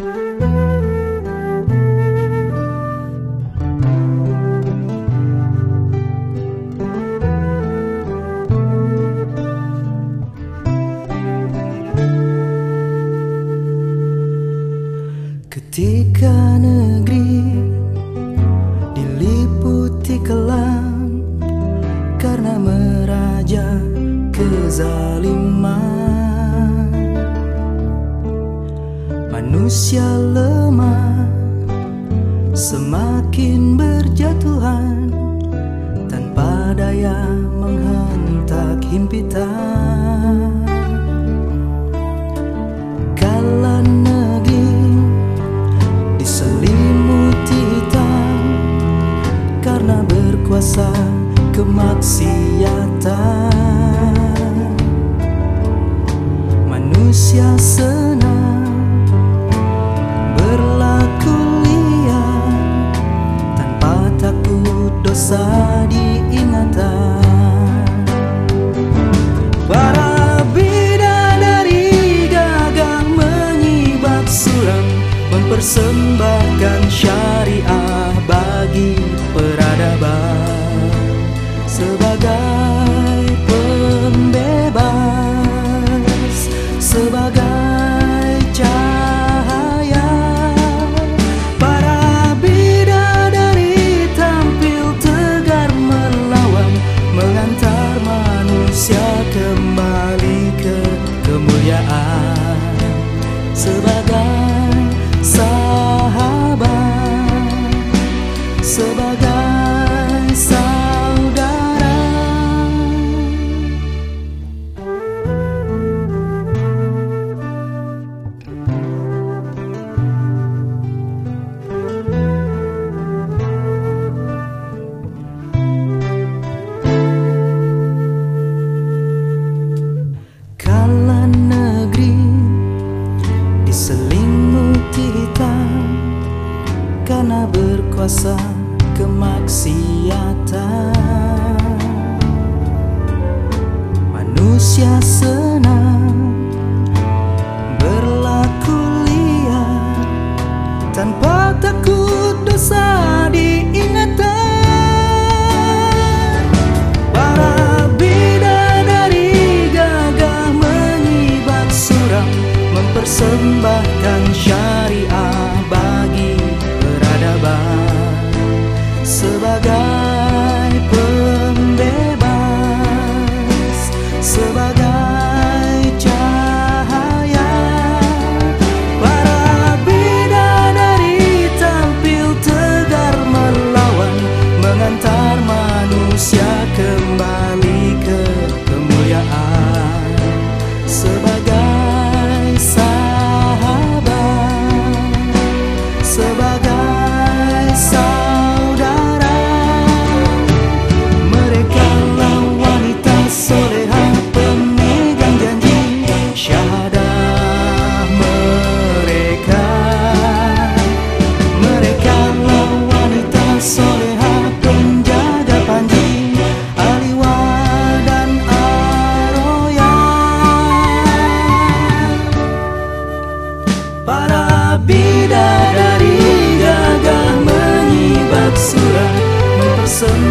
Ketika negeri diliputi kelam karena meraja kezalim Manusia lemah semakin berjatuhan tanpa daya menghentak himpitan. Kala negeri diselimuti hitam karena berkuasa kemaksiatan. Manusia senang berlalu sadar kuasa kemaksiatan. Manusia senang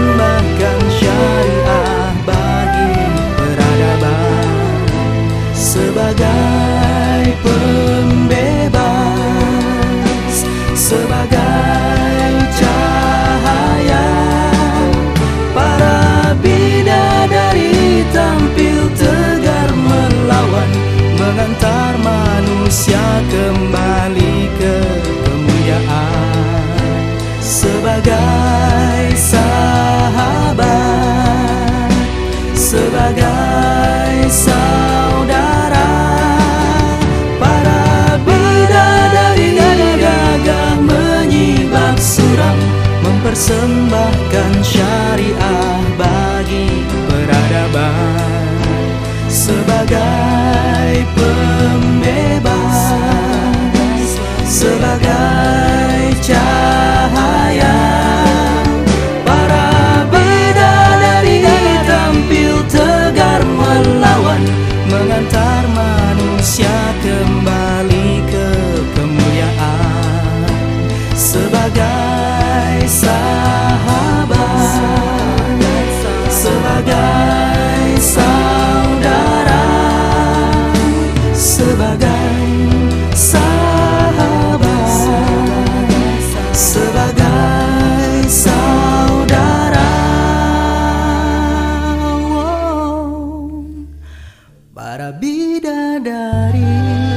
mengembangkan syariah bagi peradaban sebagai pembebas sebagai cahaya. Para bidadari tampil tegar melawan mengantar manusia kembali ke kemuliaan. Sebagai Sembahkan syariah bagi para bidadari.